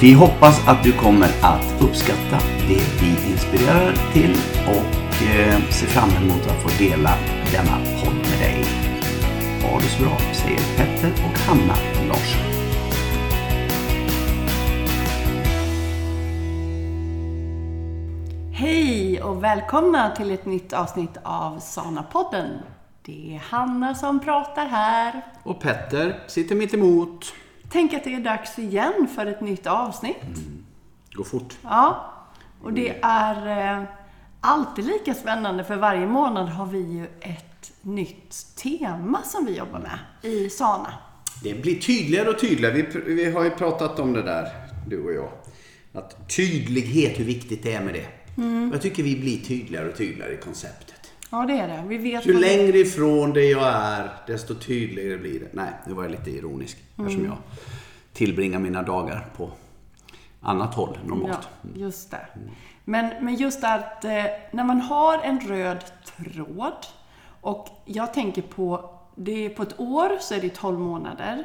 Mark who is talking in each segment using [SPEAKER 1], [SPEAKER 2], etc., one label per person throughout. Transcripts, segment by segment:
[SPEAKER 1] Vi hoppas att du kommer att uppskatta det vi inspirerar till och eh, ser fram emot att få dela denna podd med dig. Ha det så bra, säger Petter och Hanna Larsson.
[SPEAKER 2] Hej och välkomna till ett nytt avsnitt av Sana-podden. Det är Hanna som pratar här.
[SPEAKER 1] Och Petter sitter mitt emot.
[SPEAKER 2] Tänk att det är dags igen för ett nytt avsnitt.
[SPEAKER 1] Gå fort.
[SPEAKER 2] Ja, och det är eh, alltid lika spännande för varje månad har vi ju ett nytt tema som vi jobbar med i Sana.
[SPEAKER 1] Det blir tydligare och tydligare. Vi, vi har ju pratat om det där, du och jag. Att tydlighet, hur viktigt det är med det.
[SPEAKER 2] Mm.
[SPEAKER 1] Jag tycker vi blir tydligare och tydligare i konceptet.
[SPEAKER 2] Ja, det är det. Vi vet
[SPEAKER 1] Ju längre ifrån det jag är, desto tydligare blir det. Nej, nu var jag lite ironisk. Eftersom
[SPEAKER 2] Mm.
[SPEAKER 1] jag tillbringar mina dagar på annat håll normalt.
[SPEAKER 2] Ja, just det. Men, men just att eh, när man har en röd tråd och jag tänker på, det är på ett år så är det 12 månader.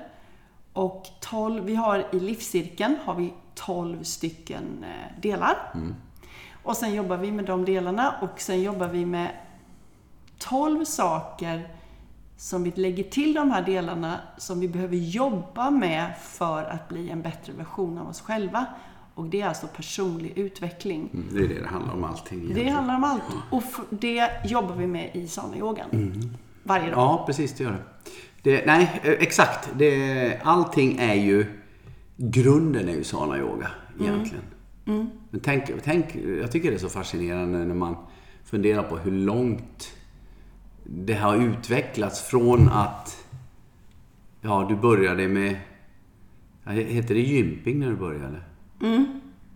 [SPEAKER 2] Och 12, vi har i livscirkeln har vi 12 stycken eh, delar. Och sen jobbar vi med de delarna och sen jobbar vi med 12 saker som vi lägger till de här delarna som vi behöver jobba med för att bli en bättre version av oss själva. Och det är alltså personlig utveckling.
[SPEAKER 1] Mm, Det är det det handlar om allting
[SPEAKER 2] Det
[SPEAKER 1] egentligen.
[SPEAKER 2] handlar om allt. Och det jobbar vi med i sana-yogan. Varje dag.
[SPEAKER 1] Ja, precis det gör det. det nej, eh, exakt. Det, allting är ju... Grunden är ju sana yoga egentligen. Men tänk, tänk, jag tycker det är så fascinerande när man funderar på hur långt det har utvecklats från att... Ja, du började med... Hette det gymping när du började?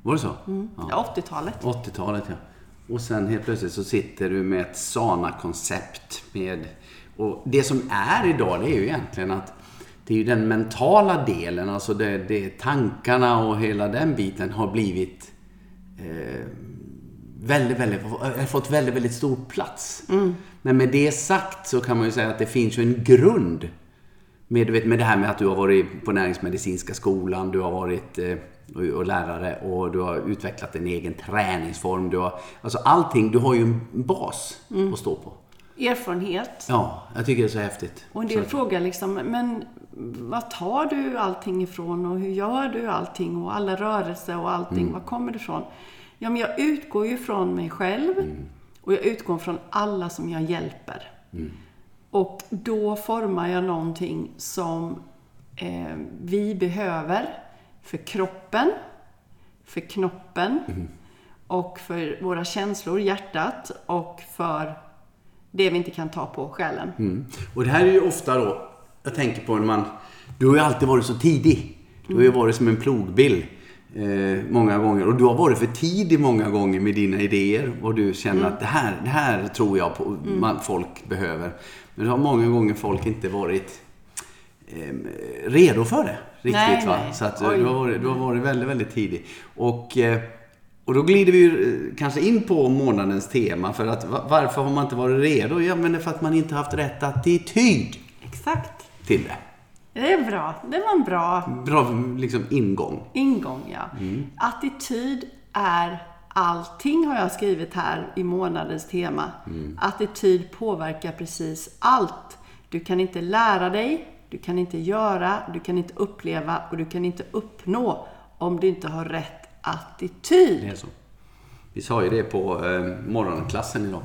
[SPEAKER 1] Var det så? Ja.
[SPEAKER 2] Ja, 80-talet.
[SPEAKER 1] 80-talet ja. Och sen helt plötsligt så sitter du med ett Sana-koncept med... Och det som är idag det är ju egentligen att det är ju den mentala delen, alltså det, det tankarna och hela den biten har blivit eh, väldigt, väldigt, har fått väldigt, väldigt stor plats. Men med det sagt så kan man ju säga att det finns ju en grund med, vet, med det här med att du har varit på näringsmedicinska skolan, du har varit eh, och, och lärare och du har utvecklat en egen träningsform. Du har, alltså allting, du har ju en bas att stå på.
[SPEAKER 2] Erfarenhet.
[SPEAKER 1] Ja, jag tycker det är så häftigt.
[SPEAKER 2] Och en del
[SPEAKER 1] Så-
[SPEAKER 2] frågar liksom, men vad tar du allting ifrån och hur gör du allting och alla rörelser och allting, var kommer det ifrån? Ja, men jag utgår ju från mig själv och jag utgår från alla som jag hjälper. Och då formar jag någonting som eh, vi behöver för kroppen, för knoppen och för våra känslor, hjärtat och för det vi inte kan ta på själen.
[SPEAKER 1] Mm. Och det här är ju ofta då, jag tänker på när man, du har ju alltid varit så tidig. Du har ju varit som en plogbill eh, många gånger. Och du har varit för tidig många gånger med dina idéer. Och du känner att det här, det här tror jag på, man, folk behöver. Men det har många gånger folk inte varit eh, redo för det. Riktigt
[SPEAKER 2] Nej,
[SPEAKER 1] va?
[SPEAKER 2] nej.
[SPEAKER 1] Så att eh,
[SPEAKER 2] Oj.
[SPEAKER 1] du har, varit, du har varit väldigt, väldigt tidig. Och, eh, och då glider vi ju eh, kanske in på månadens tema. För att va- varför har man inte varit redo? Ja, men det är för att man inte haft rätt attityd
[SPEAKER 2] Exakt.
[SPEAKER 1] till det.
[SPEAKER 2] Det är bra. Det var en bra
[SPEAKER 1] Bra liksom ingång.
[SPEAKER 2] ingång, ja. Attityd är allting, har jag skrivit här i månadens tema. Attityd påverkar precis allt. Du kan inte lära dig, du kan inte göra, du kan inte uppleva och du kan inte uppnå om du inte har rätt attityd.
[SPEAKER 1] Det är så. Vi sa ju det på eh, morgonklassen idag.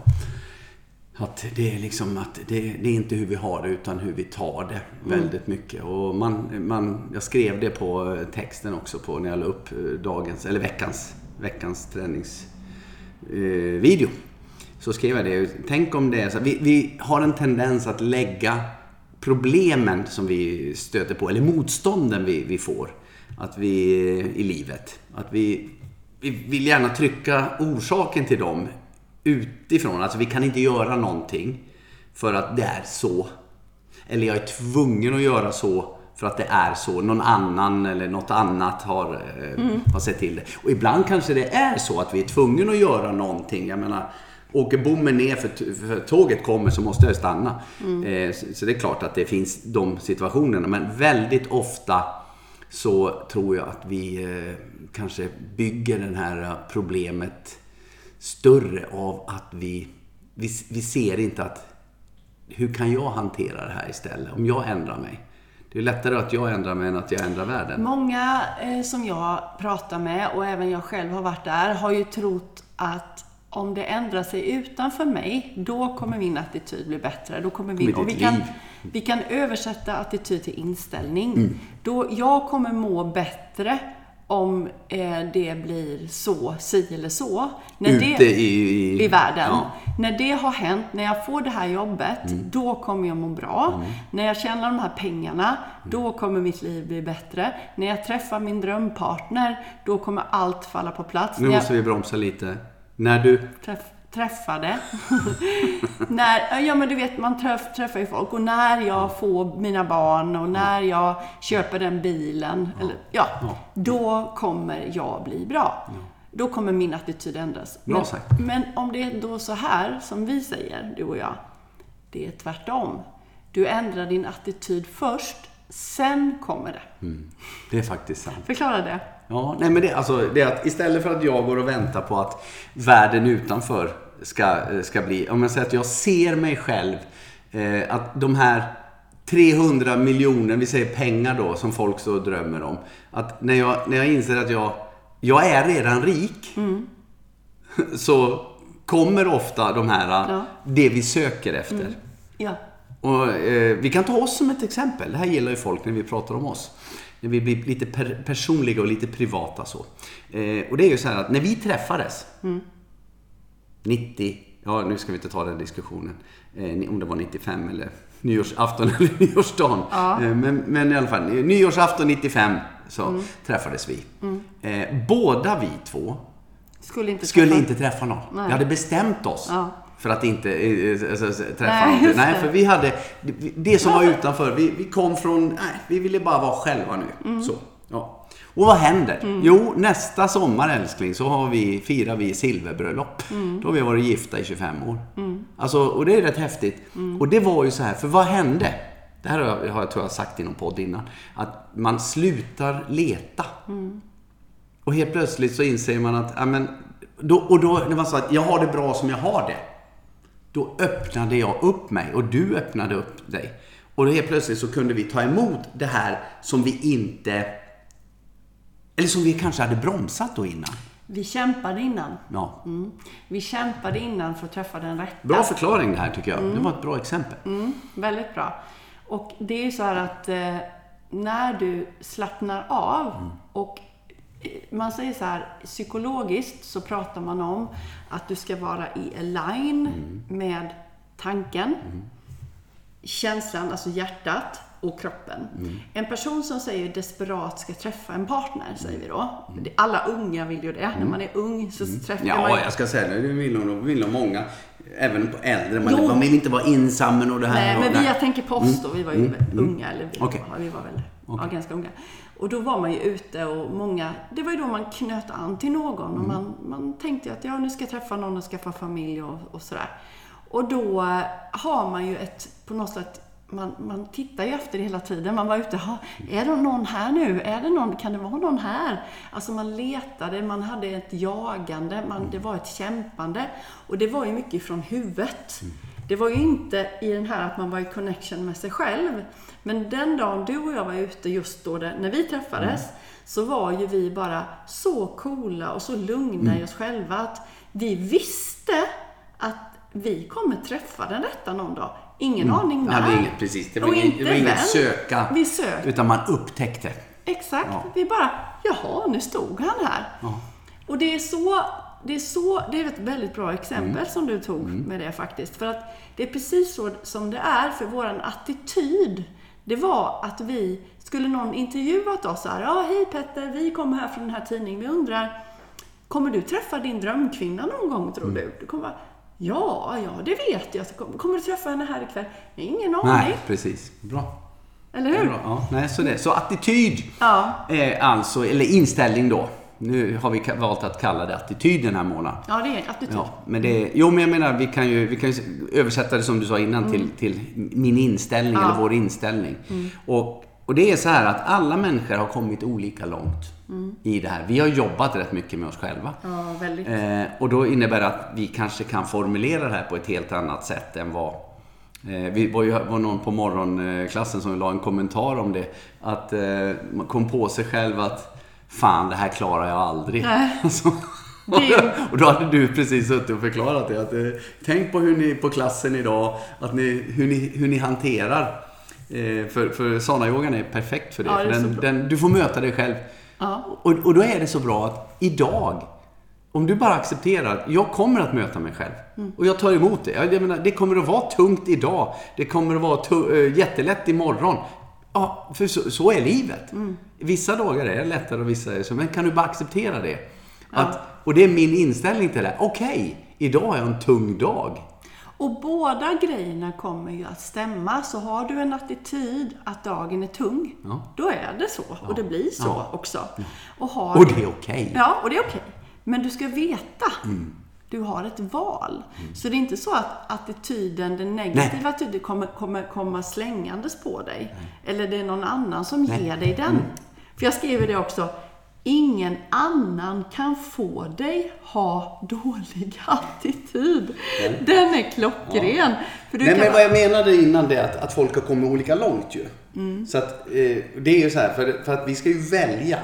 [SPEAKER 1] Att det är liksom att det, det, är inte hur vi har det utan hur vi tar det
[SPEAKER 2] Mm.
[SPEAKER 1] väldigt mycket. Och man, man, jag skrev det på eh, texten också på när jag la upp eh, dagens, eller veckans, veckans träningsvideo. Eh, så skrev jag det. Tänk om det är så vi, vi har en tendens att lägga problemen som vi stöter på, eller motstånden vi, vi får att vi, eh, i livet. Att vi, vi vill gärna trycka orsaken till dem utifrån. Alltså vi kan inte göra någonting för att det är så. Eller jag är tvungen att göra så för att det är så. Någon annan eller något annat har, eh, har sett till det. Och ibland kanske det är så att vi är tvungna att göra någonting. Jag menar, åker bommen ner för, för tåget kommer så måste jag stanna. Eh, så, så det är klart att det finns de situationerna. Men väldigt ofta så tror jag att vi eh, kanske bygger det här eh, problemet större av att vi, vi, vi ser inte att hur kan jag hantera det här istället om jag ändrar mig? Det är lättare att jag ändrar mig än att jag ändrar världen.
[SPEAKER 2] Många eh, som jag pratar med, och även jag själv har varit där, har ju trott att om det ändrar sig utanför mig, då kommer min attityd bli bättre. Då kommer min, och vi, kan, vi kan översätta attityd till inställning.
[SPEAKER 1] Mm.
[SPEAKER 2] Då jag kommer må bättre om eh, det blir så, si eller så. När
[SPEAKER 1] Ute
[SPEAKER 2] det,
[SPEAKER 1] i, i,
[SPEAKER 2] världen.
[SPEAKER 1] Ja.
[SPEAKER 2] När det har hänt, när jag får det här jobbet, då kommer jag må bra. När jag tjänar de här pengarna, då kommer mitt liv bli bättre. När jag träffar min drömpartner, då kommer allt falla på plats.
[SPEAKER 1] Nu måste vi bromsa lite. När du...
[SPEAKER 2] jag träff, träffade. när, ja men du vet, man träff, träffar ju folk. Och när jag får mina barn och när jag köper den bilen, eller, ja, då kommer jag bli bra. Då kommer min attityd ändras.
[SPEAKER 1] Bra
[SPEAKER 2] men,
[SPEAKER 1] sagt.
[SPEAKER 2] men om det är då så här som vi säger, du och jag. Det är tvärtom. Du ändrar din attityd först, sen kommer det.
[SPEAKER 1] Det är faktiskt sant.
[SPEAKER 2] Förklara det.
[SPEAKER 1] Ja, nej men det, alltså, det är att istället för att jag går och väntar på att världen utanför ska, ska bli... Om jag säger att jag ser mig själv, eh, att de här 300 miljoner, vi säger pengar då, som folk så drömmer om. Att när jag, när jag inser att jag, jag är redan rik, så kommer ofta de här,
[SPEAKER 2] Ja.
[SPEAKER 1] det vi söker efter.
[SPEAKER 2] Ja.
[SPEAKER 1] Och, eh, vi kan ta oss som ett exempel. Det här gillar ju folk när vi pratar om oss. När vi blir lite per- personliga och lite privata så. Eh, och det är ju så här att när vi träffades 90, ja nu ska vi inte ta den diskussionen. Eh, om det var 95 eller nyårsafton eller nyårsdagen.
[SPEAKER 2] Ja.
[SPEAKER 1] Eh, men, men i alla fall, nyårsafton 95 så träffades vi. Eh, båda vi två
[SPEAKER 2] Skulle inte
[SPEAKER 1] skulle
[SPEAKER 2] träffa-
[SPEAKER 1] inte träffa någon.
[SPEAKER 2] Nej.
[SPEAKER 1] Vi hade bestämt oss
[SPEAKER 2] Ja.
[SPEAKER 1] för att inte alltså, träffa
[SPEAKER 2] Nej,
[SPEAKER 1] någon. Nej, för vi hade det som var utanför. Vi, vi kom från, nej, vi ville bara vara själva nu.
[SPEAKER 2] Mm.
[SPEAKER 1] Så, ja. Och vad händer? Jo, nästa sommar älskling så har vi, firar vi silverbröllop.
[SPEAKER 2] Mm.
[SPEAKER 1] Då har vi varit gifta i 25 år. Alltså, och det är rätt häftigt.
[SPEAKER 2] Mm.
[SPEAKER 1] Och det var ju så här, för vad hände? Det här har jag, tror jag sagt i någon podd innan. Att man slutar leta. Och helt plötsligt så inser man att, ja, men, då, och då när man sa att jag har det bra som jag har det. Då öppnade jag upp mig och du öppnade upp dig. Och då helt plötsligt så kunde vi ta emot det här som vi inte... Eller som vi kanske hade bromsat då innan.
[SPEAKER 2] Vi kämpade innan.
[SPEAKER 1] Ja.
[SPEAKER 2] Mm. Vi kämpade innan för att träffa den rätta.
[SPEAKER 1] Bra förklaring det här tycker jag. Det var ett bra exempel.
[SPEAKER 2] Mm, väldigt bra. Och det är ju så här att eh, när du slappnar av och eh, man säger så här, psykologiskt så pratar man om att du ska vara i align med tanken, känslan, alltså hjärtat och kroppen. En person som säger desperat ska träffa en partner, säger vi då. Det- Alla unga vill ju det. När man är ung så träffar man
[SPEAKER 1] Ja, jag ska säga det. Det vill nog, vill nog många. Även på äldre. Man,
[SPEAKER 2] Jo.
[SPEAKER 1] man vill inte vara ensam och det här.
[SPEAKER 2] Nej, men vi, jag tänker på oss då. Vi var ju unga, eller vi, ja, vi var väl ja, ganska unga. Och då var man ju ute och många, det var ju då man knöt an till någon och man, man tänkte att ja, nu ska jag träffa någon och skaffa familj och, och sådär. Och då har man ju ett, på något sätt, man, man tittar ju efter hela tiden. Man var ute, "Ha, är det någon här nu? Är det någon, kan det vara någon här? Alltså man letade, man hade ett jagande, man, det var ett kämpande. Och det var ju mycket från huvudet. Det var ju inte i den här att man var i connection med sig själv. Men den dagen du och jag var ute just då, när vi träffades, så var ju vi bara så coola och så lugna i oss själva att vi visste att vi kommer träffa den rätta någon dag. Ingen aning när.
[SPEAKER 1] Mm. Hade inget, precis. Det var,
[SPEAKER 2] inte
[SPEAKER 1] det var inget söka.
[SPEAKER 2] Vi sökte.
[SPEAKER 1] Utan man upptäckte.
[SPEAKER 2] Exakt.
[SPEAKER 1] Ja.
[SPEAKER 2] Vi bara, jaha, nu stod han här.
[SPEAKER 1] Ja.
[SPEAKER 2] Och det är så, det är så, det är ett väldigt bra exempel
[SPEAKER 1] Mm.
[SPEAKER 2] som du tog med det faktiskt. För att det är precis så som det är, för våran attityd, det var att vi, skulle någon intervjuat oss så här, ja hej Petter, vi kommer här från den här tidningen, vi undrar, kommer du träffa din drömkvinna någon gång tror du? Du kommer ja, ja det vet jag. Kommer, du träffa henne här ikväll? Nej, ingen aning.
[SPEAKER 1] Nej, precis. Bra.
[SPEAKER 2] Eller hur?
[SPEAKER 1] bra. Ja, nej, så, det. så attityd,
[SPEAKER 2] Ja.
[SPEAKER 1] eh, alltså, eller inställning då. Nu har vi valt att kalla det attityd den här månaden.
[SPEAKER 2] Ja, det är attityd.
[SPEAKER 1] Ja, men det, jo, men jag menar, vi kan ju, vi kan ju översätta det som du sa innan till, till min inställning
[SPEAKER 2] Mm. Ja. Mm.
[SPEAKER 1] eller vår inställning. Och, och det är så här att alla människor har kommit olika långt i det här. Vi har jobbat rätt mycket med oss själva.
[SPEAKER 2] Mm. Ja, väldigt.
[SPEAKER 1] Eh, och då innebär det att vi kanske kan formulera det här på ett helt annat sätt än vad Eh, vi var ju var någon på morgonklassen som la en kommentar om det. Att eh, man kom på sig själv att Fan, det här klarar jag aldrig.
[SPEAKER 2] Det-
[SPEAKER 1] och då hade du precis suttit och förklarat det. Att, eh, tänk på hur ni på klassen idag, att ni, hur, ni, hur ni hanterar. Eh, för för sana-yogan är perfekt för det.
[SPEAKER 2] Ja, det
[SPEAKER 1] för den, den, du får möta dig själv.
[SPEAKER 2] Ja.
[SPEAKER 1] Och, och då är det så bra att idag, om du bara accepterar att jag kommer att möta mig själv. Och jag tar emot det. Jag, menar, det kommer att vara tungt idag. Det kommer att vara äh, jättelätt imorgon. Ja, för så, så är livet. Vissa dagar är det lättare och vissa är det så. Men kan du bara acceptera det? Att, och det är min inställning till det. Okej, idag är en tung dag.
[SPEAKER 2] Och båda grejerna kommer ju att stämma. Så har du en attityd att dagen är tung,
[SPEAKER 1] Ja.
[SPEAKER 2] då är det så. Och det blir så
[SPEAKER 1] Ja.
[SPEAKER 2] också. Och, har
[SPEAKER 1] Och det är okej.
[SPEAKER 2] Ja, och det är okej. Men du ska veta,
[SPEAKER 1] Mm.
[SPEAKER 2] du har ett val. Så det är inte så att attityden, den negativa attityden kommer, kommer komma slängandes på dig. Eller det är någon annan som ger dig den.
[SPEAKER 1] Mm.
[SPEAKER 2] För jag skriver det också. Ingen annan kan få dig ha dålig attityd. Den är klockren. För du
[SPEAKER 1] Nej,
[SPEAKER 2] kan
[SPEAKER 1] men vad jag menade innan det är att, att folk har kommit olika långt ju. Så att eh, det är ju så här, för, för att vi ska ju välja.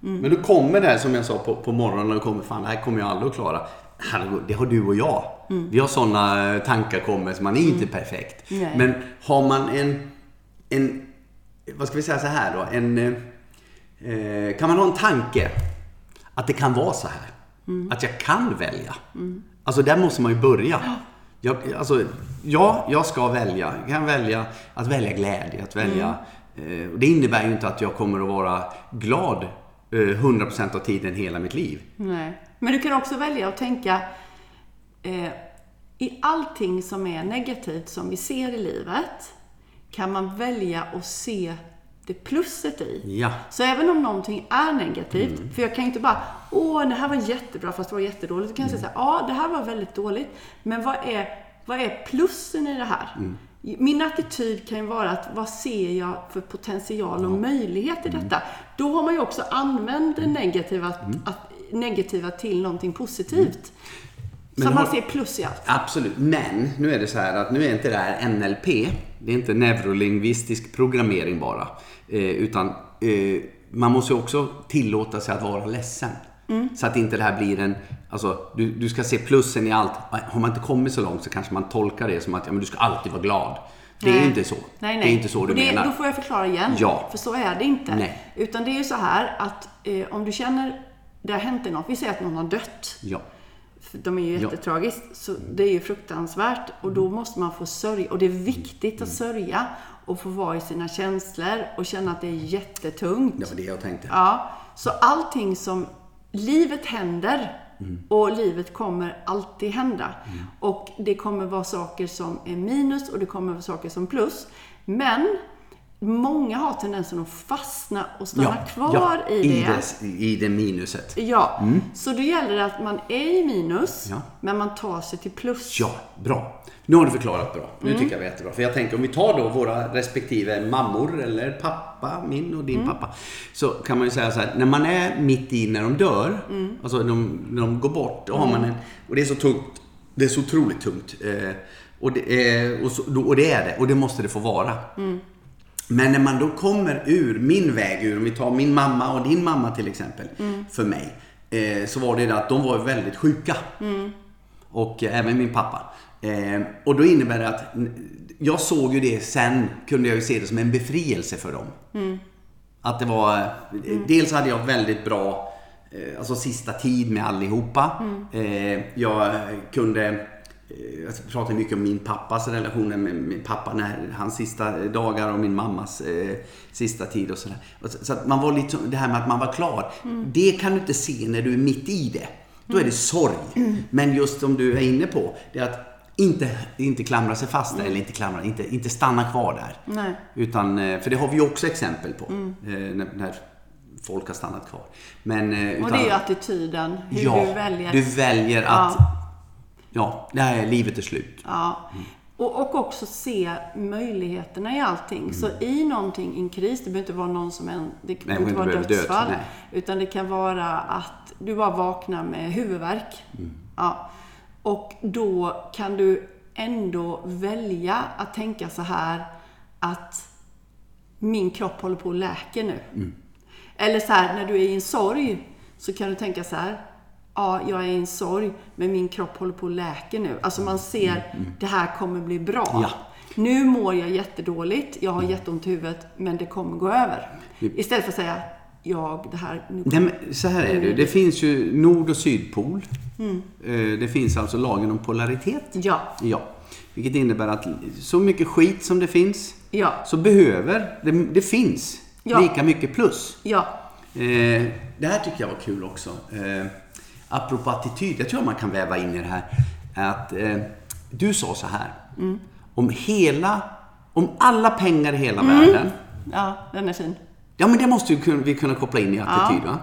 [SPEAKER 1] Men då kommer det här som jag sa på, på morgonen, och kommer, fan det här kommer jag aldrig att klara. Det har du och jag. Vi har sådana tankar kommer, så man är inte perfekt.
[SPEAKER 2] Nej.
[SPEAKER 1] Men har man en, en, vad ska vi säga så här då, en, eh, kan man ha en tanke att det kan vara så här. Att jag kan välja. Alltså där måste man ju börja. Jag, alltså, ja, jag ska välja. Jag kan välja att välja glädje, att välja... Eh, och det innebär ju inte att jag kommer att vara glad eh, 100% av tiden hela mitt liv.
[SPEAKER 2] Nej. Men du kan också välja att tänka eh, i allting som är negativt som vi ser i livet kan man välja att se det plusset i.
[SPEAKER 1] Ja.
[SPEAKER 2] Så även om någonting är negativt, för jag kan ju inte bara Åh, det här var jättebra fast det var jättedåligt. Då kan jag säga så här, ja, det här var väldigt dåligt. Men vad är, vad är plussen i det här? Min attityd kan ju vara att vad ser jag för potential och möjlighet i detta? Då har man ju också använt det negativa, att, negativa till någonting positivt.
[SPEAKER 1] Men
[SPEAKER 2] så man
[SPEAKER 1] har-
[SPEAKER 2] ser plus i allt.
[SPEAKER 1] Absolut, men nu är det så här att nu är inte det här NLP. Det är inte neurolingvistisk programmering bara. Eh, utan eh, man måste också tillåta sig att vara ledsen. Så att inte det här blir en... Alltså, du, du ska se plussen i allt. Har man inte kommit så långt så kanske man tolkar det som att ja, men du ska alltid vara glad. Det är
[SPEAKER 2] Nej.
[SPEAKER 1] ju inte så.
[SPEAKER 2] Nej, nej.
[SPEAKER 1] Det är inte så du
[SPEAKER 2] det,
[SPEAKER 1] menar.
[SPEAKER 2] Då får jag förklara igen.
[SPEAKER 1] Ja.
[SPEAKER 2] För så är det inte.
[SPEAKER 1] Nej.
[SPEAKER 2] Utan det är ju så här att eh, om du känner, det har hänt dig något, vi säger att någon har dött.
[SPEAKER 1] Ja.
[SPEAKER 2] De är ju
[SPEAKER 1] Ja.
[SPEAKER 2] jättetragiskt. Så det är ju fruktansvärt. Och då måste man få sörja. Och det är viktigt att sörja. Och få vara i sina känslor. Och känna att det är jättetungt.
[SPEAKER 1] Det var det jag tänkte.
[SPEAKER 2] Ja, så allting som livet händer och livet kommer alltid hända. Och det kommer vara saker som är minus och det kommer vara saker som plus. Men många har tendensen att fastna och stanna kvar i det.
[SPEAKER 1] det. I det minuset.
[SPEAKER 2] Ja, så då gäller det att man är i minus,
[SPEAKER 1] Ja.
[SPEAKER 2] men man tar sig till plus.
[SPEAKER 1] Ja, bra. Nu har du förklarat bra. Nu
[SPEAKER 2] Mm.
[SPEAKER 1] tycker jag det var jättebra. För jag tänker om vi tar då våra respektive mammor eller pappa, min och din
[SPEAKER 2] Mm.
[SPEAKER 1] pappa. Så kan man ju säga så här, när man är mitt i när de dör,
[SPEAKER 2] Mm.
[SPEAKER 1] alltså de, när de går bort, då har man en, och det är så tungt. Det är så otroligt tungt. Eh, och, det är, och, så, och det är det, och det måste det få vara.
[SPEAKER 2] Mm.
[SPEAKER 1] Men när man då kommer ur min väg, ur, om vi tar min mamma och din mamma till exempel,
[SPEAKER 2] Mm.
[SPEAKER 1] för mig. eh, så var det att de var väldigt sjuka. Och eh, även min pappa. Eh, och då innebär det att jag såg ju det sen, kunde jag ju se det som en befrielse för dem. Att det var, eh, dels hade jag väldigt bra eh, alltså sista tid med allihopa. Eh, jag kunde, jag pratar mycket om min pappas relationer med min pappa, när, hans sista dagar och min mammas eh, sista tid och sådär. Så att man var lite, det här med att man var klar, det kan du inte se när du är mitt i det. Då är det sorg. Men just som du är inne på, det är att inte, inte klamra sig fast där, eller inte klamra, inte, inte stanna kvar där.
[SPEAKER 2] Nej.
[SPEAKER 1] Utan, eh, för det har vi ju också exempel på. eh, När, när folk har stannat kvar. Men, eh,
[SPEAKER 2] Och
[SPEAKER 1] utan,
[SPEAKER 2] det är ju attityden, hur
[SPEAKER 1] ja,
[SPEAKER 2] du väljer.
[SPEAKER 1] Du väljer att, ja, det här är livet är slut.
[SPEAKER 2] Ja. Och, och också se möjligheterna i allting. Så i någonting, i en kris, det behöver inte vara någon som en, det
[SPEAKER 1] Mm. Nej,
[SPEAKER 2] inte vara dödsfall.
[SPEAKER 1] nej.
[SPEAKER 2] utan det kan vara att du bara vaknar med huvudvärk.
[SPEAKER 1] Mm.
[SPEAKER 2] Ja. Och då kan du ändå välja att tänka så här att min kropp håller på att läka nu.
[SPEAKER 1] Mm.
[SPEAKER 2] Eller så här, när du är i en sorg så kan du tänka så här. Ja, jag är i en sorg, men min kropp håller på att läka nu. Alltså man ser, det här kommer bli bra.
[SPEAKER 1] Mm, Ja.
[SPEAKER 2] Nu mår jag jättedåligt, jag har jätteont i huvudet, men det kommer gå över. Istället för att säga, jag, det här, nu
[SPEAKER 1] Nej, men så här är det. Det finns ju nord och sydpol.
[SPEAKER 2] Mm.
[SPEAKER 1] Eh, Det finns alltså lagen om polaritet.
[SPEAKER 2] Ja,
[SPEAKER 1] Ja. Vilket innebär att så mycket skit som det finns,
[SPEAKER 2] ja,
[SPEAKER 1] så behöver, det, det finns,
[SPEAKER 2] Ja.
[SPEAKER 1] lika mycket plus.
[SPEAKER 2] ja,
[SPEAKER 1] Eh, det här tycker jag var kul också. Eh, apropå attityd, jag tror man kan väva in i det här. Att eh, du sa så här. Om hela, om alla pengar i hela världen.
[SPEAKER 2] ja, den är fin.
[SPEAKER 1] Ja men det måste vi kunna koppla in i attityd va.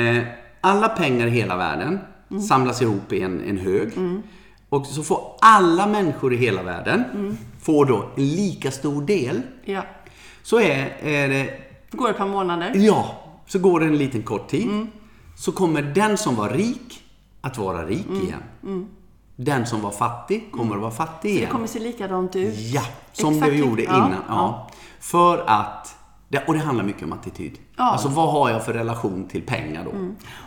[SPEAKER 1] Eh, alla pengar i hela världen samlas ihop i en, en hög. Och så får alla människor i hela världen får då en lika stor del.
[SPEAKER 2] Ja.
[SPEAKER 1] Så är, är det
[SPEAKER 2] Går ett par månader.
[SPEAKER 1] Ja, så går det en liten kort tid. Så kommer den som var rik att vara rik igen. Den som var fattig kommer att vara fattig
[SPEAKER 2] Det
[SPEAKER 1] igen.
[SPEAKER 2] kommer se likadant ut.
[SPEAKER 1] Ja, som
[SPEAKER 2] Exakt
[SPEAKER 1] det gjorde innan. Ja.
[SPEAKER 2] ja.
[SPEAKER 1] För att, det, och det handlar mycket om attityd.
[SPEAKER 2] Ja.
[SPEAKER 1] Alltså vad har jag för relation till pengar då?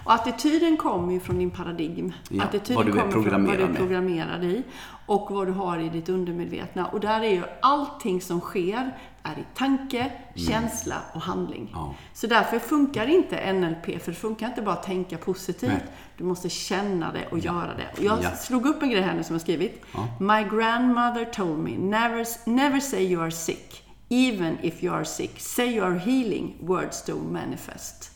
[SPEAKER 2] Och attityden kommer ju från din paradigm.
[SPEAKER 1] Ja,
[SPEAKER 2] attityden
[SPEAKER 1] vad du är
[SPEAKER 2] kommer från vad du är programmerad i och vad du har i ditt undermedvetna. Och där är ju allting som sker är i tanke, känsla och handling.
[SPEAKER 1] Mm. Ja.
[SPEAKER 2] Så därför funkar inte NLP, för det funkar inte bara att tänka positivt.
[SPEAKER 1] Nej.
[SPEAKER 2] Du måste känna det och göra det. Och jag
[SPEAKER 1] Ja.
[SPEAKER 2] slog upp en grej här nu som jag skrivit.
[SPEAKER 1] Ja.
[SPEAKER 2] My grandmother told me, never, never say you are sick. Even if you are sick, say you are healing, words don't manifest.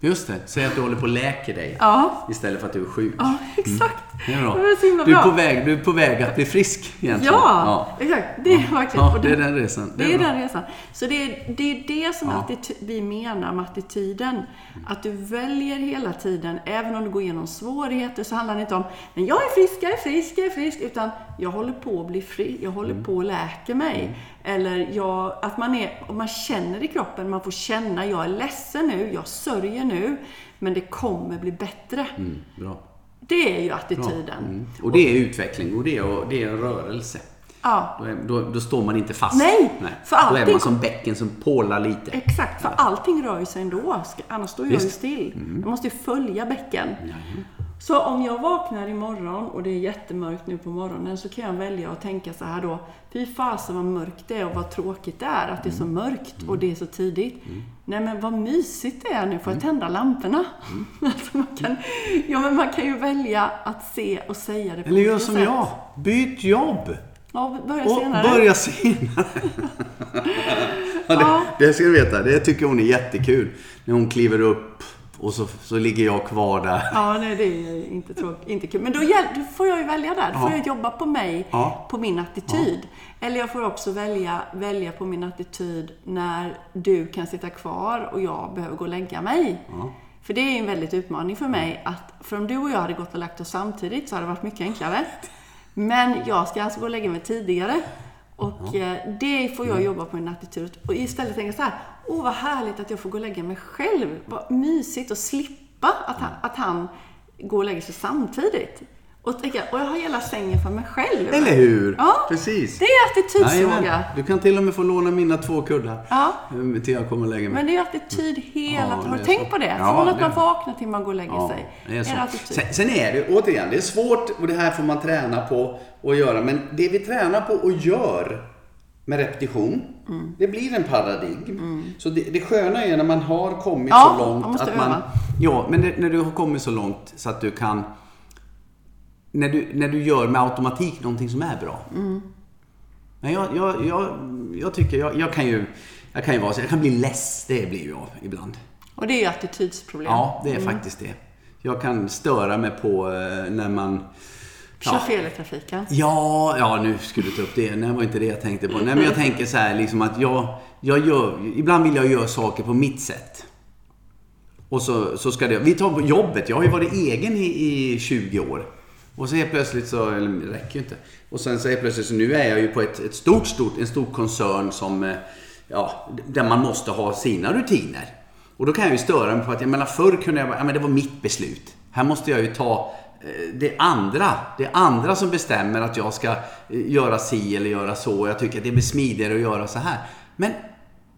[SPEAKER 1] Just det, säg att du håller på och läker dig.
[SPEAKER 2] Ja.
[SPEAKER 1] Istället för att du är sjuk.
[SPEAKER 2] Ja, exakt.
[SPEAKER 1] Det är bra.
[SPEAKER 2] Det var så himla
[SPEAKER 1] du, är på väg, du är på väg att bli frisk egentligen.
[SPEAKER 2] Ja, exakt. Det är verkligen.
[SPEAKER 1] Ja, det är den resan.
[SPEAKER 2] Det är
[SPEAKER 1] bra.
[SPEAKER 2] den resan. Så det är det, är det som
[SPEAKER 1] Ja.
[SPEAKER 2] vi menar med attityden. Att du väljer hela tiden, även om du går igenom svårigheter, så handlar det inte om men jag är frisk, jag är frisk, jag är frisk, utan jag håller på att bli fri, jag håller
[SPEAKER 1] Mm.
[SPEAKER 2] på att läka mig. Eller jag, att man, är, man känner i kroppen, man får känna, jag är ledsen nu, jag sörjer nu, men det kommer bli bättre.
[SPEAKER 1] Mm, bra.
[SPEAKER 2] Det är ju attityden.
[SPEAKER 1] Mm. Och det är utveckling och det är, det är en rörelse.
[SPEAKER 2] Ja,
[SPEAKER 1] Då, är, då, då står man inte fast.
[SPEAKER 2] Nej, för
[SPEAKER 1] Då är
[SPEAKER 2] allting-
[SPEAKER 1] man som bäcken som pålar lite.
[SPEAKER 2] Exakt, för allting rör sig ändå. Annars står jag ju
[SPEAKER 1] Visst. Mm.
[SPEAKER 2] still. Jag måste ju följa bäcken. Så om jag vaknar imorgon och det är jättemörkt nu på morgonen så kan jag välja att tänka så här då. Fy fasen vad mörkt det är och vad tråkigt det är att det är så
[SPEAKER 1] Mm.
[SPEAKER 2] mörkt och det är så tidigt. Nej men vad mysigt det är nu, får jag tända lamporna? alltså man, kan, ja, men man kan ju välja att se och säga det på
[SPEAKER 1] Eller gör som
[SPEAKER 2] sätt.
[SPEAKER 1] jag. Byt jobb.
[SPEAKER 2] Ja, börja
[SPEAKER 1] Och
[SPEAKER 2] senare.
[SPEAKER 1] börja senare. ja, det, det ska du veta. Det tycker hon är jättekul. När hon kliver upp och så, så ligger jag kvar där.
[SPEAKER 2] Ja, nej det är inte tråkigt, inte kul. Men då, då får jag ju välja där. Då får
[SPEAKER 1] Ja.
[SPEAKER 2] jag jobba på mig,
[SPEAKER 1] Ja.
[SPEAKER 2] på min attityd. Eller jag får också välja, välja på min attityd när du kan sitta kvar och jag behöver gå och lägga mig. För det är en väldigt utmaning för mig att, för om du och jag hade gått och lagt oss samtidigt så hade det varit mycket enklare. Men jag ska alltså gå och lägga mig tidigare. Och eh, det får
[SPEAKER 1] Mm.
[SPEAKER 2] jag jobba på min attityd. Och istället tänka så här, åh vad härligt att jag får gå och lägga mig själv. Vad mysigt att slippa att han, att han går och lägger sig samtidigt. Och, tänka, och jag har hela sängen för mig själv.
[SPEAKER 1] Eller hur?
[SPEAKER 2] Ja,
[SPEAKER 1] Precis.
[SPEAKER 2] Det är attitydsfråga.
[SPEAKER 1] Du kan till och med få låna mina två kuddar.
[SPEAKER 2] Ja.
[SPEAKER 1] eh, Till jag kommer och lägger mig.
[SPEAKER 2] Men det är attityd hela
[SPEAKER 1] Ja,
[SPEAKER 2] tiden. Har
[SPEAKER 1] det
[SPEAKER 2] du
[SPEAKER 1] är
[SPEAKER 2] tänkt på det?
[SPEAKER 1] Ja,
[SPEAKER 2] Från att
[SPEAKER 1] det-
[SPEAKER 2] man vaknar till man går och lägger sig.
[SPEAKER 1] det är så.
[SPEAKER 2] det attityd?
[SPEAKER 1] Sen, sen är det, återigen, det är svårt och det här får man träna på att göra. Men det vi tränar på och gör med repetition,
[SPEAKER 2] Mm.
[SPEAKER 1] det blir en paradigm. Så det, det sköna är när man har kommit
[SPEAKER 2] Ja,
[SPEAKER 1] så långt
[SPEAKER 2] man
[SPEAKER 1] att man...
[SPEAKER 2] öva.
[SPEAKER 1] Ja, men det, när du har kommit så långt så att du kan... När du, när du gör med automatik någonting som är bra.
[SPEAKER 2] Mm.
[SPEAKER 1] Men jag, jag, jag, jag tycker, jag, jag kan ju... Jag kan ju vara så, jag kan bli less, det blir jag ibland.
[SPEAKER 2] Och det är ju attitydsproblem.
[SPEAKER 1] Ja, det är faktiskt det. Jag kan störa mig på eh, när man...
[SPEAKER 2] Kör
[SPEAKER 1] Ja.
[SPEAKER 2] fel i trafiken.
[SPEAKER 1] Ja, ja, nu skulle du ta upp det. Nej, det var inte det jag tänkte på. Nej, men jag tänker så här liksom att jag, jag gör... Ibland vill jag göra saker på mitt sätt. Och så, så ska det... Vi tar på jobbet. Jag har ju varit egen i, i 20 år. Och så helt plötsligt så... Eller det räcker ju inte. Och sen så helt plötsligt så nu är jag ju på ett, ett stort, stort, en stor koncern som... eh, Ja, där man måste ha sina rutiner. Och då kan jag ju störa mig på att, jag menar förr kunde jag bara, ja men det var mitt beslut. Här måste jag ju ta det andra. Det andra som bestämmer att jag ska eh, göra si eller göra så. Jag tycker att det blir smidigare att göra så här. Men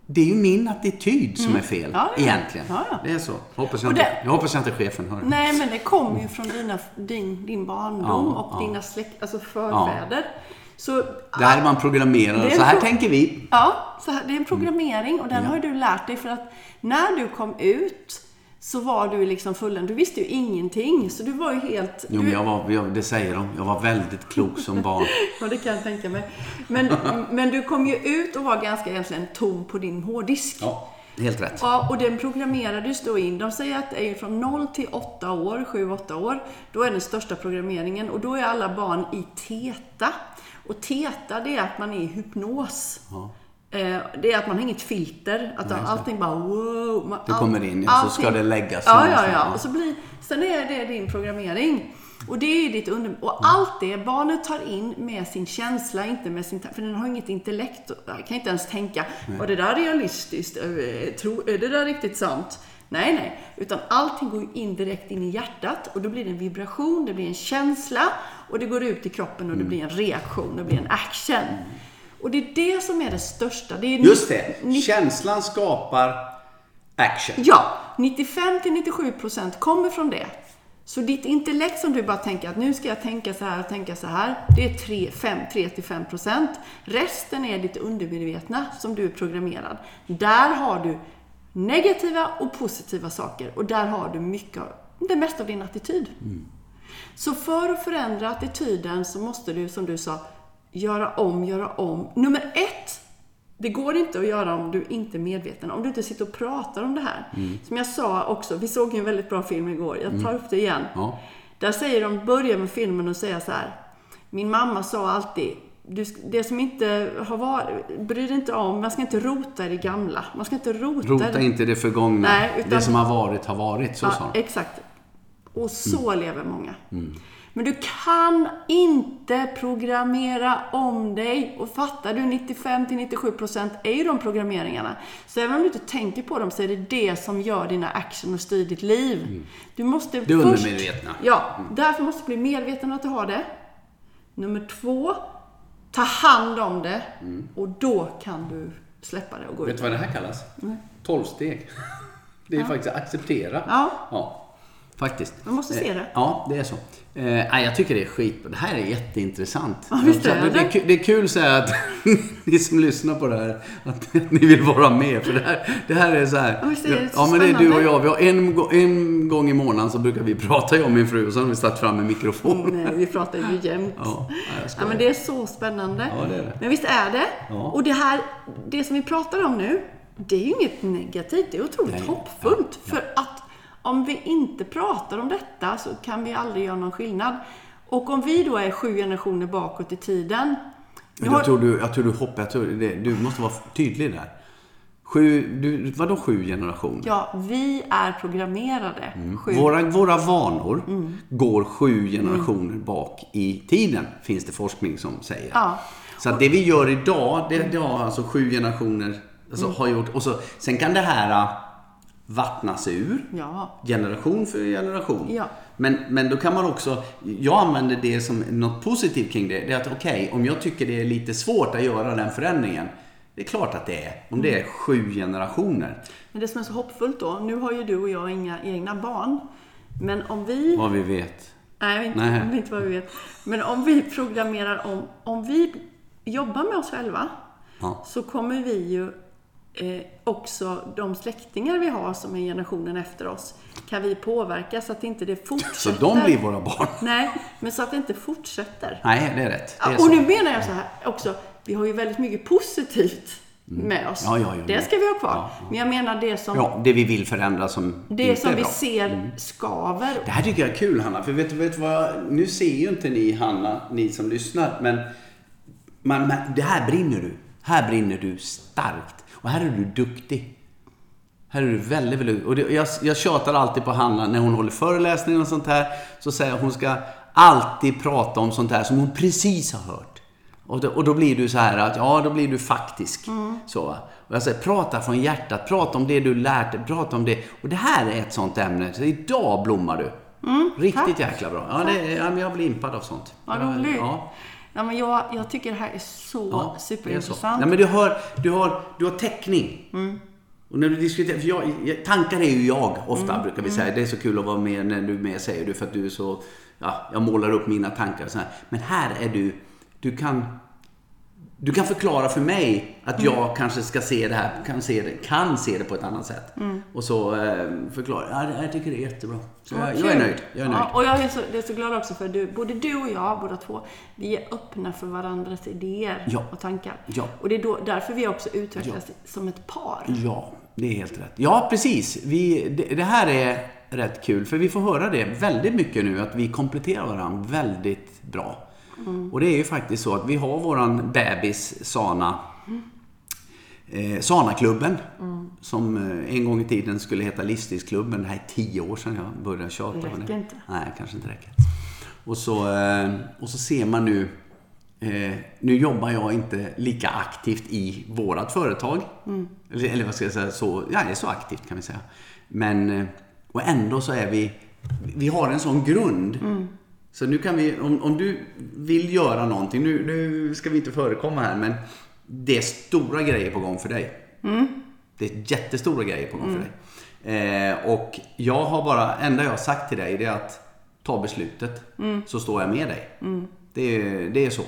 [SPEAKER 1] det är ju min attityd som är fel
[SPEAKER 2] Ja, det det.
[SPEAKER 1] egentligen.
[SPEAKER 2] Ja, ja.
[SPEAKER 1] Det är så. Hoppas jag, inte,
[SPEAKER 2] det-
[SPEAKER 1] jag hoppas jag inte chefen hör det.
[SPEAKER 2] Nej, men det kommer ju från dina, din, din barndom
[SPEAKER 1] Ja,
[SPEAKER 2] och
[SPEAKER 1] ja.
[SPEAKER 2] dina släkt, alltså förfäder. Så,
[SPEAKER 1] Där är man programmerad.
[SPEAKER 2] Det
[SPEAKER 1] Så här tänker vi.
[SPEAKER 2] Ja, så här, det är en programmering och den
[SPEAKER 1] Mm. Ja.
[SPEAKER 2] har du lärt dig för att när du kom ut så var du liksom fullen. Du visste ju ingenting, så du var ju helt...
[SPEAKER 1] Jo, men jag var, jag, det säger de. Jag var väldigt klok som barn.
[SPEAKER 2] Ja, det kan jag tänka mig. Men, men du kom ju ut och var ganska egentligen tom på din hårddisk.
[SPEAKER 1] Ja, helt rätt.
[SPEAKER 2] Ja, och den programmerades då in. De säger att det är från 0 till 8 år, 7-8 år. Då är den största programmeringen och då är alla barn i TETA. Och TETA det är att man är i hypnos.
[SPEAKER 1] Ja.
[SPEAKER 2] Eh, Det är att man har inget filter. Att allting bara wow. Man,
[SPEAKER 1] Det kommer in, ja, så ska det läggas
[SPEAKER 2] Ja, ja, ja. Och så blir, sen är det din programmering. Och det är ditt under... Och allt det barnet tar in med sin känsla, inte med sin... För den har inget intellekt. Jag kan inte ens tänka, var det där realistiskt? Eh, Tro, är det där riktigt sant? Nej, nej. Utan allting går in direkt in i hjärtat och då blir det en vibration, det blir en känsla och det går ut i kroppen och det blir en reaktion, det blir en action. Och det är det som är det största. Det är
[SPEAKER 1] Just det. Känslan skapar action.
[SPEAKER 2] Ja, 95-97% kommer från det. Så ditt intellekt som du bara tänker att nu ska jag tänka så här och tänka så här, det är 3-5%. Resten är ditt undermedvetna som du är programmerad. Där har du negativa och positiva saker och där har du mycket, av- det mesta av din attityd. Så för att förändra attityden så måste du, som du sa, göra om, göra om. Nummer ett, det går inte att göra om du inte är medveten. Om du inte sitter och pratar om det här. Som jag sa också, vi såg ju en väldigt bra film igår. Jag tar upp det igen.
[SPEAKER 1] Ja.
[SPEAKER 2] Där säger de, börjar med filmen och säger så här. Min mamma sa alltid, du, det som inte har varit, bry dig inte om, man ska inte rota i det gamla. Man ska inte rota,
[SPEAKER 1] Rota
[SPEAKER 2] i-
[SPEAKER 1] inte det förgångna.
[SPEAKER 2] Nej, utan-
[SPEAKER 1] Det som har varit har varit. Så sa
[SPEAKER 2] Ja,
[SPEAKER 1] de.
[SPEAKER 2] exakt. Och så
[SPEAKER 1] Mm.
[SPEAKER 2] lever många. Men du kan inte programmera om dig. Och fattar du, 95-97% är ju de programmeringarna. Så även om du inte tänker på dem så är det det som gör dina action och styr ditt liv. Du måste
[SPEAKER 1] Mm. Det
[SPEAKER 2] först...
[SPEAKER 1] undermedvetna.
[SPEAKER 2] Ja, därför måste du bli medveten att du har det. Nummer två, ta hand om det. Och då kan du släppa det och gå
[SPEAKER 1] Mm. Vet
[SPEAKER 2] ut.
[SPEAKER 1] du vad det här kallas? Tolvsteg. Det är faktiskt att acceptera.
[SPEAKER 2] Ja.
[SPEAKER 1] ja. Faktiskt.
[SPEAKER 2] Man måste se
[SPEAKER 1] Eh,
[SPEAKER 2] det.
[SPEAKER 1] Ja, det är så. Eh, jag tycker det är skit. Det här är jätteintressant.
[SPEAKER 2] Ja, visst är
[SPEAKER 1] det,
[SPEAKER 2] det.
[SPEAKER 1] är kul, det är kul så att ni som lyssnar på det här, att ni vill vara med. För det här, det här är så här.
[SPEAKER 2] Ja, visst är det
[SPEAKER 1] ja, men det är du och jag. Vi har en, en gång i månaden så brukar vi prata, jag och min fru, och så har vi satt fram en mikrofon.
[SPEAKER 2] Nej, vi pratar ju jämt.
[SPEAKER 1] Ja,
[SPEAKER 2] Ja, men det är så spännande.
[SPEAKER 1] Ja, det är det.
[SPEAKER 2] Men visst är det?
[SPEAKER 1] Ja.
[SPEAKER 2] Och det här, det som vi pratar om nu, det är ju inget negativt. Det är otroligt
[SPEAKER 1] Nej.
[SPEAKER 2] hoppfullt. För att om vi inte pratar om detta så kan vi aldrig göra någon skillnad. Och om vi då är sju generationer bakåt i tiden. Har-
[SPEAKER 1] jag tror du, jag tror du hoppar, jag tror det, du måste vara tydlig där. Sju, du, vadå sju generationer?
[SPEAKER 2] Ja, vi är programmerade. Sju.
[SPEAKER 1] Våra, våra vanor går sju generationer bak i tiden, finns det forskning som säger.
[SPEAKER 2] Ja.
[SPEAKER 1] Så att det vi gör idag, det, det har alltså sju generationer alltså, har gjort. Och så, sen kan det här, vattnas ur.
[SPEAKER 2] Ja.
[SPEAKER 1] Generation för generation.
[SPEAKER 2] Ja.
[SPEAKER 1] Men, men då kan man också, jag använder det som något positivt kring det. Det är att okej, om jag tycker det är lite svårt att göra den förändringen. Det är klart att det är. Om det är sju generationer.
[SPEAKER 2] Men det som är så hoppfullt då, nu har ju du och jag inga egna barn. Men om vi...
[SPEAKER 1] Vad vi vet.
[SPEAKER 2] Nej, inte,
[SPEAKER 1] Nej.
[SPEAKER 2] inte vad vi vet. Men om vi programmerar om, om vi jobbar med oss själva,
[SPEAKER 1] Ja.
[SPEAKER 2] så kommer vi ju eh, också, de släktingar vi har som är generationen efter oss, kan vi påverka så att inte det
[SPEAKER 1] Så
[SPEAKER 2] fortsätter.
[SPEAKER 1] de blir våra barn.
[SPEAKER 2] Nej, men så att det inte fortsätter.
[SPEAKER 1] Nej, det är rätt. Det är
[SPEAKER 2] Ja,
[SPEAKER 1] så.
[SPEAKER 2] och nu menar jag så här också, vi har ju väldigt mycket positivt med oss.
[SPEAKER 1] Mm. Ja, ja, ja,
[SPEAKER 2] det ska vi ha kvar. Men jag menar det som,
[SPEAKER 1] Ja, det vi vill förändra som
[SPEAKER 2] det
[SPEAKER 1] inte
[SPEAKER 2] som
[SPEAKER 1] är
[SPEAKER 2] vi
[SPEAKER 1] bra.
[SPEAKER 2] ser skaver.
[SPEAKER 1] Det här tycker jag är kul Hanna, för vet du vad, jag- nu ser ju inte ni Hanna, ni som lyssnar, men man, det här brinner du. Här brinner du starkt. Och här är du duktig. Här är du väldigt, väldigt. Och det, jag, jag tjatar alltid på Hanna när hon håller föreläsningar och sånt här. Så säger jag att hon ska alltid prata om sånt här som hon precis har hört. Och då, och då blir du så här att, ja då blir du faktisk. Så, va? och jag säger, prata från hjärtat, prata om det du lärt dig, prata om det. Och det här är ett sånt ämne, så idag blommar du. Riktigt jäkla bra. Ja, det, ja, men jag blir impad av sånt.
[SPEAKER 2] Vad roligt.
[SPEAKER 1] Ja,
[SPEAKER 2] Ja, men jag, jag tycker det här är så
[SPEAKER 1] ja,
[SPEAKER 2] superintressant.
[SPEAKER 1] Ja, men du har, du har, du har täckning.
[SPEAKER 2] Mm.
[SPEAKER 1] Och när du diskuterar, för jag, jag, tankar är ju jag ofta,
[SPEAKER 2] Mm.
[SPEAKER 1] brukar vi säga. Det är så kul att vara med när du är med, säger du, för att du är så, ja, jag målar upp mina tankar och så här. Men här är du, du kan, du kan förklara för mig att
[SPEAKER 2] Mm.
[SPEAKER 1] jag kanske ska se det här, kan se det, kan se det på ett annat sätt.
[SPEAKER 2] Mm.
[SPEAKER 1] Och så eh, förklara, ja, jag tycker det är jättebra. Så
[SPEAKER 2] Ja,
[SPEAKER 1] jag, jag är nöjd, jag är nöjd.
[SPEAKER 2] Ja, och jag är så, det är så glad också för du, både du och jag, båda två, vi är öppna för varandras idéer
[SPEAKER 1] Ja.
[SPEAKER 2] och tankar.
[SPEAKER 1] Ja.
[SPEAKER 2] Och det är då, därför vi också utvecklas som ett par.
[SPEAKER 1] Ja, det är helt rätt. Ja, precis. Vi, det, det här är rätt kul, för vi får höra det väldigt mycket nu, att vi kompletterar varandra väldigt bra. Och det är ju faktiskt så att vi har våran bebis Sana, eh, Sana-klubben, som eh, en gång i tiden skulle heta Livsstilsklubben. Det här är tio år sedan jag började tjata
[SPEAKER 2] Det räcker
[SPEAKER 1] det.
[SPEAKER 2] inte.
[SPEAKER 1] Nej, kanske inte räcker. Och så, eh, och så ser man nu Eh, nu jobbar jag inte lika aktivt i vårat företag. Eller, eller vad ska jag säga, så, ja, jag är så aktivt kan vi säga. Men, eh, och ändå så är vi, vi har en sån grund. Så nu kan vi, om, om du vill göra någonting, nu, nu ska vi inte förekomma här, men det är stora grejer på gång för dig. Det är jättestora grejer på gång för dig. Eh, och jag har bara, enda jag har sagt till dig det är att ta beslutet. Så står jag med dig. Det, är- det är så.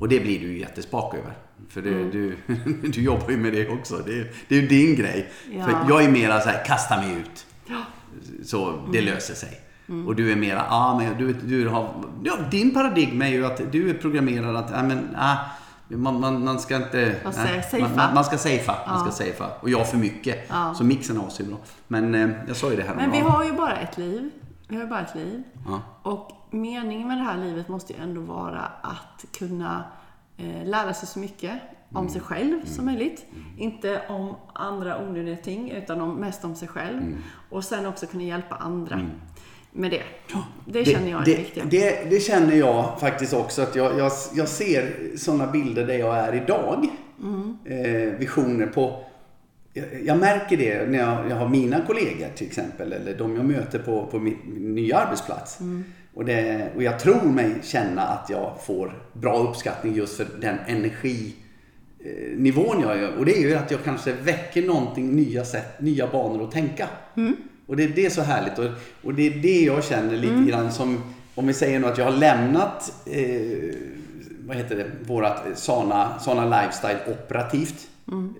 [SPEAKER 1] Och det blir du jättespak över. För det, du, du jobbar ju med det också. Det, det är ju din grej.
[SPEAKER 2] Ja.
[SPEAKER 1] För jag är mera så här, kasta mig ut.
[SPEAKER 2] Ja.
[SPEAKER 1] Så det löser sig. Och du är mera, ja men du, du har, ja, din paradigm är ju att du är programmerad att, ja men, ah, man, man, man ska inte...
[SPEAKER 2] Vad
[SPEAKER 1] nej,
[SPEAKER 2] säger- safea.
[SPEAKER 1] man, man, ska safea. Man ska safea. Och jag för mycket.
[SPEAKER 2] Ja.
[SPEAKER 1] Så mixen av sig bra. Men eh, jag sa ju det här
[SPEAKER 2] Men vi har ju bara ett liv. Vi har ju bara ett liv.
[SPEAKER 1] Ja.
[SPEAKER 2] Och meningen med det här livet måste ju ändå vara att kunna eh, lära sig så mycket om sig själv som möjligt. Inte om andra onödiga ting, utan om, mest om sig själv. Och sen också kunna hjälpa andra med det. Det känner jag är
[SPEAKER 1] det,
[SPEAKER 2] viktigt.
[SPEAKER 1] det, det känner jag faktiskt också att jag, jag, jag ser sådana bilder där jag är idag.
[SPEAKER 2] Mm.
[SPEAKER 1] Eh, visioner på... Jag, jag märker det när jag, jag har mina kollegor till exempel eller de jag möter på, på min, min nya arbetsplats.
[SPEAKER 2] Mm.
[SPEAKER 1] Och, det, och jag tror mig känna att jag får bra uppskattning just för den energi eh, nivån jag gör. Och det är ju att jag kanske väcker någonting, nya sätt, nya banor att tänka. Och det, det är så härligt. Och, och det är det jag känner lite grann som, om vi säger nu att jag har lämnat, eh, vad heter det, vårat Sana, Sana Lifestyle operativt.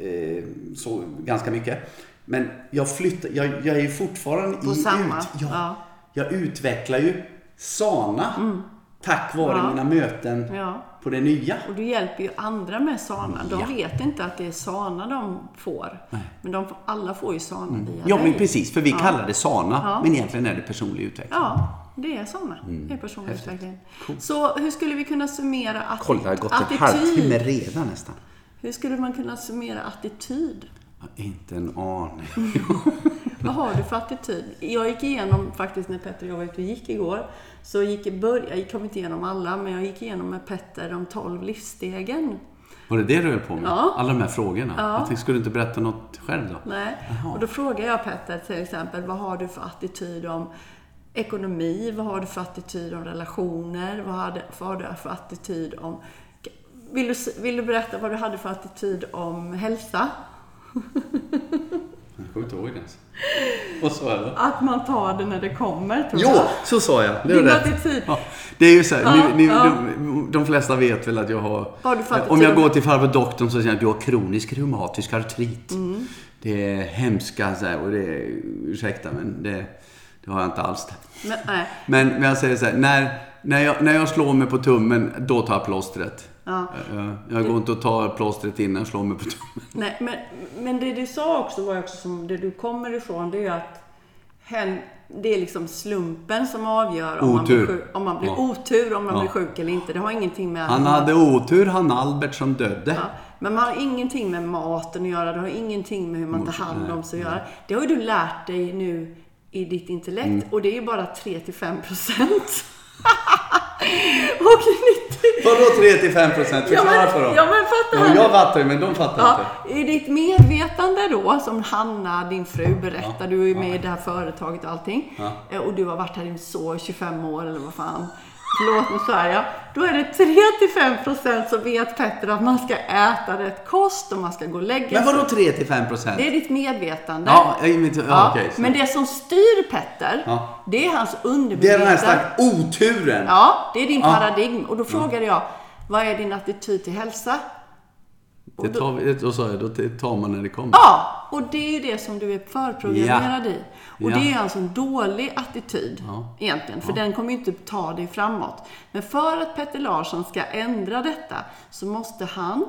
[SPEAKER 1] Eh, så ganska mycket. Men jag flyttar, jag, jag är ju fortfarande
[SPEAKER 2] På
[SPEAKER 1] i
[SPEAKER 2] samma,
[SPEAKER 1] ut, ja,
[SPEAKER 2] ja.
[SPEAKER 1] Jag utvecklar ju Sana tack vare
[SPEAKER 2] Ja.
[SPEAKER 1] mina möten. På det nya.
[SPEAKER 2] Och du hjälper ju andra med Sana. De
[SPEAKER 1] Ja.
[SPEAKER 2] vet inte att det är Sana de får. Men de, alla får ju Sana via
[SPEAKER 1] Ja,
[SPEAKER 2] dig.
[SPEAKER 1] men precis. För vi
[SPEAKER 2] Ja.
[SPEAKER 1] kallar det Sana,
[SPEAKER 2] Ja.
[SPEAKER 1] men egentligen är det personlig utveckling.
[SPEAKER 2] Ja, det är Sana. Det är personlig utveckling. Så hur skulle vi kunna summera atti-
[SPEAKER 1] Kolla, det har gått en halvtimme
[SPEAKER 2] attityd?
[SPEAKER 1] redan nästan.
[SPEAKER 2] Hur skulle man kunna summera attityd?
[SPEAKER 1] Inte en aning.
[SPEAKER 2] Vad har du för attityd? Jag gick igenom faktiskt när Petter och jag var ute och gick igår. Så gick i början, jag kom inte igenom alla, men jag gick igenom med Petter de 12 livsstegen.
[SPEAKER 1] Var det det du höll på med?
[SPEAKER 2] Ja.
[SPEAKER 1] Alla de här frågorna?
[SPEAKER 2] Ja.
[SPEAKER 1] Jag tänkte, skulle du inte berätta något själv då?
[SPEAKER 2] Nej. Och då frågar jag Petter till exempel, vad har du för attityd om ekonomi? Vad har du för attityd om relationer? Vad har du, vad har du för attityd om... Vill du, vill du berätta vad du hade för attityd om hälsa?
[SPEAKER 1] Jag kommer inte ihåg det ens. Vad sa jag då?
[SPEAKER 2] Att man tar det när det kommer, tror
[SPEAKER 1] Jo,
[SPEAKER 2] jag.
[SPEAKER 1] så sa jag. Det var
[SPEAKER 2] Din attityd.
[SPEAKER 1] Ja, det är ju så här,
[SPEAKER 2] Ja,
[SPEAKER 1] ni, ni,
[SPEAKER 2] ja.
[SPEAKER 1] de, de flesta vet väl att jag har...
[SPEAKER 2] Har
[SPEAKER 1] om jag går till farbror doktorn så säger han att du har kronisk reumatisk artrit.
[SPEAKER 2] Mm.
[SPEAKER 1] Det är hemska så här, och det är, ursäkta men det, det har jag inte alls.
[SPEAKER 2] Men, nej.
[SPEAKER 1] Men, men jag säger så här, när, när, jag, när jag slår mig på tummen, då tar jag plåstret.
[SPEAKER 2] Ja.
[SPEAKER 1] Jag, jag går inte och tar plåstret innan jag slår mig på tummen.
[SPEAKER 2] Nej, men, men det du sa också var också som det du kommer ifrån, det är ju att hen, det är liksom slumpen som avgör om man
[SPEAKER 1] Otur.
[SPEAKER 2] blir, sjuk, om man blir
[SPEAKER 1] Ja.
[SPEAKER 2] otur, om man
[SPEAKER 1] Ja.
[SPEAKER 2] blir sjuk eller inte. Det har ingenting med...
[SPEAKER 1] Han hade otur, han Albert som dödde.
[SPEAKER 2] Ja, men man har ingenting med maten att göra, det har ingenting med hur man tar hand om sig att göra. Det har ju du lärt dig nu i ditt intellekt
[SPEAKER 1] Mm.
[SPEAKER 2] och det är ju bara 3-5 procent. och 90...
[SPEAKER 1] Vadå 3-5 procent? Förklara för dem.
[SPEAKER 2] Ja men fatta
[SPEAKER 1] Ja, jag fattar ju, men de fattar
[SPEAKER 2] Ja,
[SPEAKER 1] inte.
[SPEAKER 2] I ditt medvetande då, som Hanna, din fru, berättar, du är ju med i det här företaget och allting.
[SPEAKER 1] Ja.
[SPEAKER 2] Eh, Och du har varit här i så 25 år eller vad fan. Förlåt, nu svär jag. Då är det 3-5% som vet Petter att man ska äta rätt kost och man ska gå och lägga
[SPEAKER 1] Men
[SPEAKER 2] sig.
[SPEAKER 1] vadå 3-5 procent?
[SPEAKER 2] Det är ditt medvetande.
[SPEAKER 1] Ja, jag mitt, ja, så.
[SPEAKER 2] men det som styr Petter,
[SPEAKER 1] Ja.
[SPEAKER 2] det är hans
[SPEAKER 1] det är
[SPEAKER 2] undermedvetna.
[SPEAKER 1] den här slags oturen.
[SPEAKER 2] Ja, det är din paradigm. Och då frågade jag, vad är din attityd till hälsa?
[SPEAKER 1] Det tar, vi- sa jag, då tar man när det kommer.
[SPEAKER 2] Ja, och det är ju det som du är förprogrammerad i. Och
[SPEAKER 1] Ja.
[SPEAKER 2] det är alltså en dålig attityd
[SPEAKER 1] Ja.
[SPEAKER 2] egentligen, för den kommer ju inte ta dig framåt. Men för att Petter Larsson ska ändra detta så måste han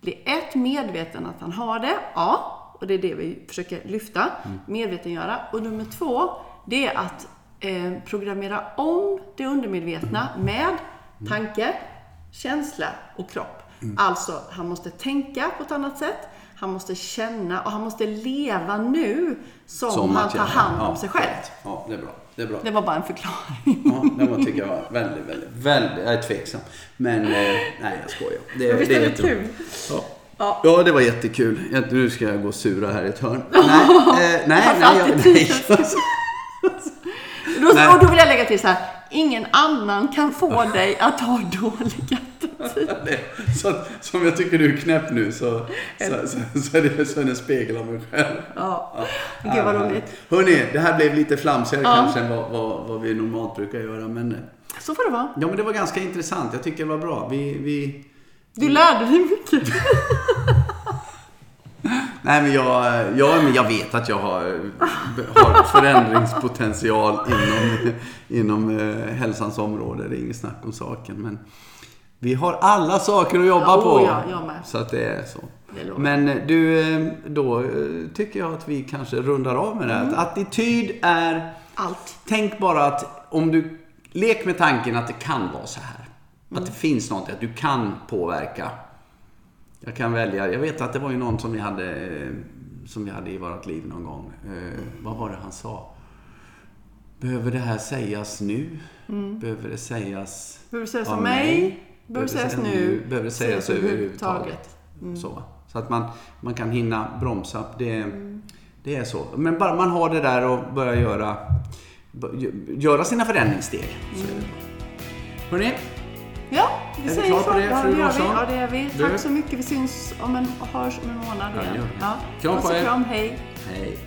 [SPEAKER 2] bli ett medveten att han har det, ja, och det är det vi försöker lyfta,
[SPEAKER 1] Mm.
[SPEAKER 2] medvetengöra. Och nummer två, det är att eh, programmera om det undermedvetna med
[SPEAKER 1] Mm.
[SPEAKER 2] tanke, känsla och kropp. Alltså, han måste tänka på ett annat sätt. Han måste känna och han måste leva nu som, han
[SPEAKER 1] att
[SPEAKER 2] tar hand om
[SPEAKER 1] ja,
[SPEAKER 2] sig själv.
[SPEAKER 1] Ja, det är bra. Det är bra.
[SPEAKER 2] Det var bara en förklaring.
[SPEAKER 1] Ja, det var, tycker jag var väldigt, väldigt, väldigt, jag är tveksam. Men, eh, nej jag skojar. Det,
[SPEAKER 2] Visst är det kul?
[SPEAKER 1] Ja.
[SPEAKER 2] Ja.
[SPEAKER 1] Ja, det var jättekul. Nu ska jag gå sura här i ett hörn. Nej, eh, nej, nej, jag, nej.
[SPEAKER 2] Då,
[SPEAKER 1] Nej.
[SPEAKER 2] och då vill jag lägga till så här. Ingen annan kan få dig att ha dålig attityd.
[SPEAKER 1] Det, så, som jag tycker du är knäpp nu så, så, så, så, är det, så är det en spegel av mig själv.
[SPEAKER 2] Ja. Gud vad roligt.
[SPEAKER 1] Hörni, det här blev lite flamsigare
[SPEAKER 2] Ja.
[SPEAKER 1] kanske än vad, vad, vad vi normalt brukar göra. Men, eh,
[SPEAKER 2] Så får det vara.
[SPEAKER 1] ja, men det var ganska intressant. Jag tycker det var bra. Vi, vi,
[SPEAKER 2] Du lärde dig mycket.
[SPEAKER 1] nej, men jag, jag, men jag vet att jag har, har förändringspotential inom, inom eh, hälsans område. Det är inget snack om saken. Men vi har alla saker att jobba
[SPEAKER 2] Ja,
[SPEAKER 1] på.
[SPEAKER 2] oh ja, jag med.
[SPEAKER 1] Så att det är så.
[SPEAKER 2] Det.
[SPEAKER 1] Men eh, du, eh, då eh, tycker jag att vi kanske rundar av med det här.
[SPEAKER 2] Mm.
[SPEAKER 1] Att attityd är...
[SPEAKER 2] Allt.
[SPEAKER 1] Tänk bara att om du... Lek med tanken att det kan vara så här. Att
[SPEAKER 2] Mm.
[SPEAKER 1] det finns något, att du kan påverka. Jag kan välja. Jag vet att det var ju någon som vi hade, som vi hade i vårt liv någon gång. Vad var det han sa? Behöver det här sägas nu? Behöver det sägas
[SPEAKER 2] Behöver det sägas
[SPEAKER 1] av
[SPEAKER 2] om mig? Behöver det sägas nu?
[SPEAKER 1] Behöver det sägas överhuvudtaget? Så, va? så att man, man kan hinna bromsa. Det, det är så. Men bara man har det där och börjar göra, göra sina förändringssteg. Så bra. Hörrni,
[SPEAKER 2] Ja, vi
[SPEAKER 1] Är vi
[SPEAKER 2] säger
[SPEAKER 1] klara
[SPEAKER 2] så.
[SPEAKER 1] det,
[SPEAKER 2] ja, det gör vi. Ja, det är vi. Tack
[SPEAKER 1] Du?
[SPEAKER 2] så mycket. Vi syns om en, hörs om en månad
[SPEAKER 1] Ja,
[SPEAKER 2] igen.
[SPEAKER 1] vi.
[SPEAKER 2] Ja.
[SPEAKER 1] Kram på er.
[SPEAKER 2] kram. Hej.
[SPEAKER 1] hej.